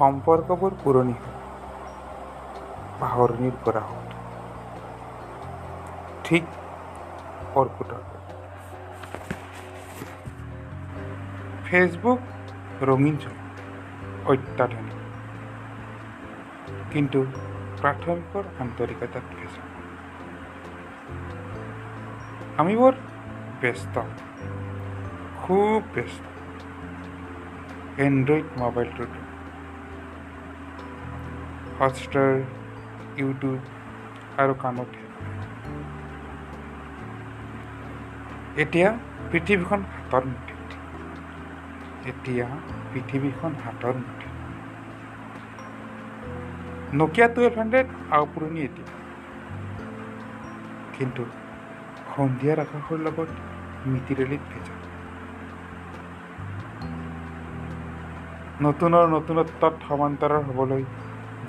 সম্পৰ্কবোৰ পুৰণি হ'ল পাহৰণিৰ পৰা হ'ল ঠিক অৰ্কুটৰ ফেচবুক ৰঙীন যুগ অত্যাধুনিক। কিন্তু প্ৰাথমিকৰ আন্তৰিকতাত ভেজা আমি বৰ ব্যস্ত। খুব ব্যস্ত। এণ্ড্ৰইড মোবাইলটোত হটষ্টাৰ ইউটিউব আৰু কাণত এতিয়া পৃথিৱীখন হাতৰ মুঠিত এতিয়া পৃথিৱীখন হাতৰ মুঠিত নকিয়া টুৱেল্ভ হাণ্ড্ৰেড আওপুৰণি এতিয়া। কিন্তু সন্ধিয়াৰ আকাশৰ লগত মিতিৰেলিত ভেজা। নতুনৰ নতুনত্বত সমান্তৰাল হ'বলৈ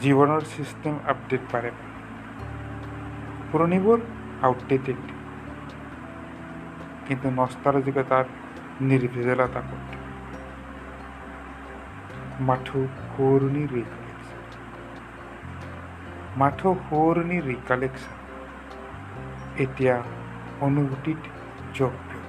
জীৱনৰ চিষ্টেম আপডেট পাৰে পুৰণিবোৰ আউটডেটেড কিন্তু নস্তালজিকতার নির্ভেজালতা করতে। মাথো হোরনি রিকালেকশন মাথো হোরনি রিকালেকশন এতিয়া অনুভূতিত যোগ্য